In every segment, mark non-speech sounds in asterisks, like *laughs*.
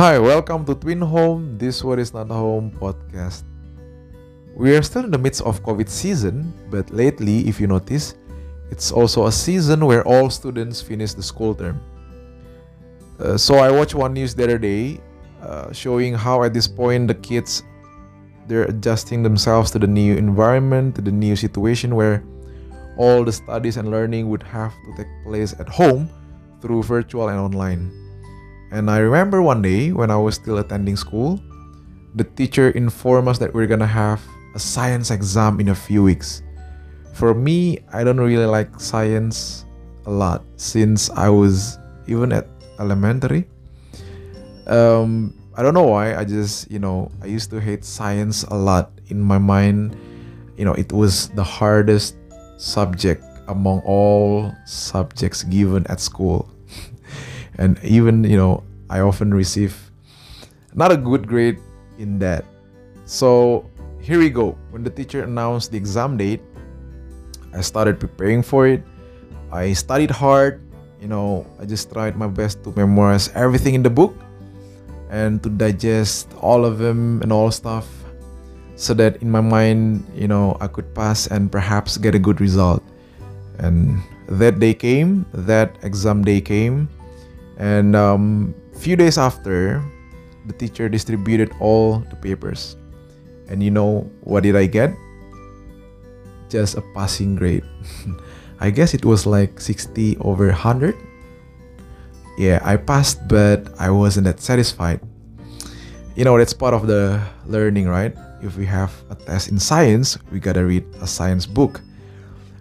Hi, welcome to Twin Home. This What Is Not Home podcast. We are still in the midst of COVID season, but lately, if you notice, it's also a season where all students finish the school term. Uh, so I watched one news the other day uh, showing how at this point the kids they're adjusting themselves to the new environment, to the new situation where all the studies and learning would have to take place at home through virtual and online. And I remember one day when I was still attending school, the teacher informed us that we're gonna have a science exam in a few weeks. For me, I don't really like science a lot since I was even at elementary. Um, I don't know why. I just, you know, I used to hate science a lot. In my mind, you know, it was the hardest subject among all subjects given at school. *laughs* and even, you know, I often receive not a good grade in that. So here we go. When the teacher announced the exam date, I started preparing for it. I studied hard. You know, I just tried my best to memorize everything in the book and to digest all of them and all stuff so that in my mind, you know, I could pass and perhaps get a good result. And that day came, that exam day came, and um, few days after, the teacher distributed all the papers. And you know what did I get? Just a passing grade. *laughs* I guess it was like 60 over 100. Yeah, I passed, but I wasn't that satisfied. You know, that's part of the learning, right? If we have a test in science, we gotta read a science book.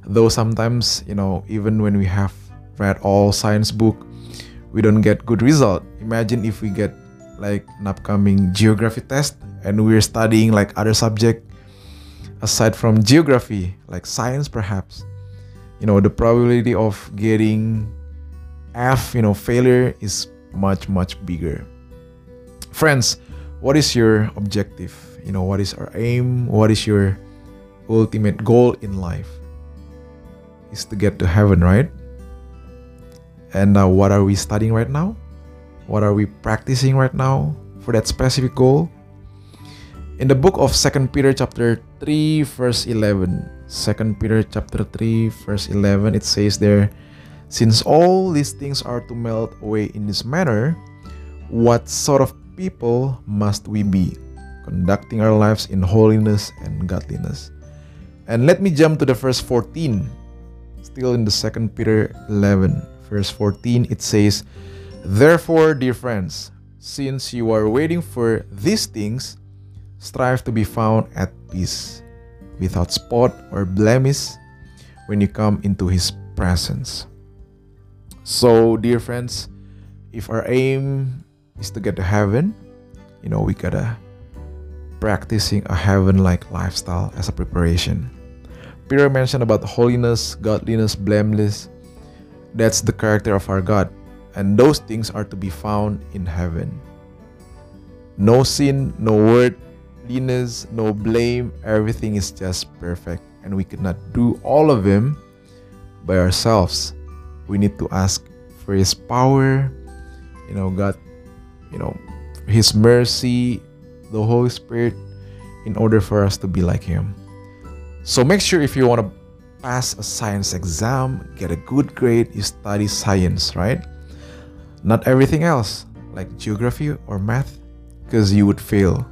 Though sometimes, you know, even when we have read all science book, we don't get good result. Imagine if we get like an upcoming geography test and we're studying like other subject aside from geography like science perhaps. You know the probability of getting f you know failure is much much bigger. Friends what is your objective? You know what is our aim? What is your ultimate goal in life? Is to get to heaven right and uh, what are we studying right now what are we practicing right now for that specific goal? In the book of Second Peter chapter 3 verse 11, 2 Peter chapter 3 verse 11 it says there, since all these things are to melt away in this manner, what sort of people must we be, conducting our lives in holiness and godliness? And let me jump to the verse 14. Still in the Second Peter 11, verse 14, it says, Therefore, dear friends, since you are waiting for these things, strive to be found at peace, without spot or blemish, when you come into His presence. So, dear friends, if our aim is to get to heaven, you know, we gotta practicing a heaven-like lifestyle as a preparation. Peter mentioned about holiness, godliness, blameless. That's the character of our God and those things are to be found in heaven. No sin, no worldliness, no blame, everything is just perfect, and we cannot do all of them by ourselves. We need to ask for His power, you know, God, you know, His mercy, the Holy Spirit, in order for us to be like Him. So make sure if you want to pass a science exam, get a good grade, you study science, right? not everything else like geography or math because you would fail.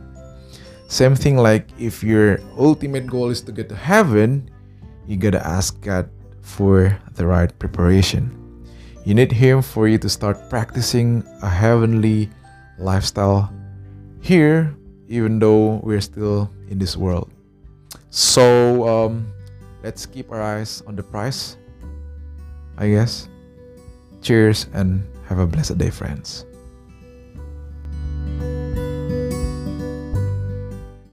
Same thing like if your ultimate goal is to get to heaven you gotta ask god for the right preparation. You need him for you to start practicing a heavenly lifestyle here even though we're still in this world. So um, let's keep our eyes on the prize i guess cheers and have a blessed day, friends.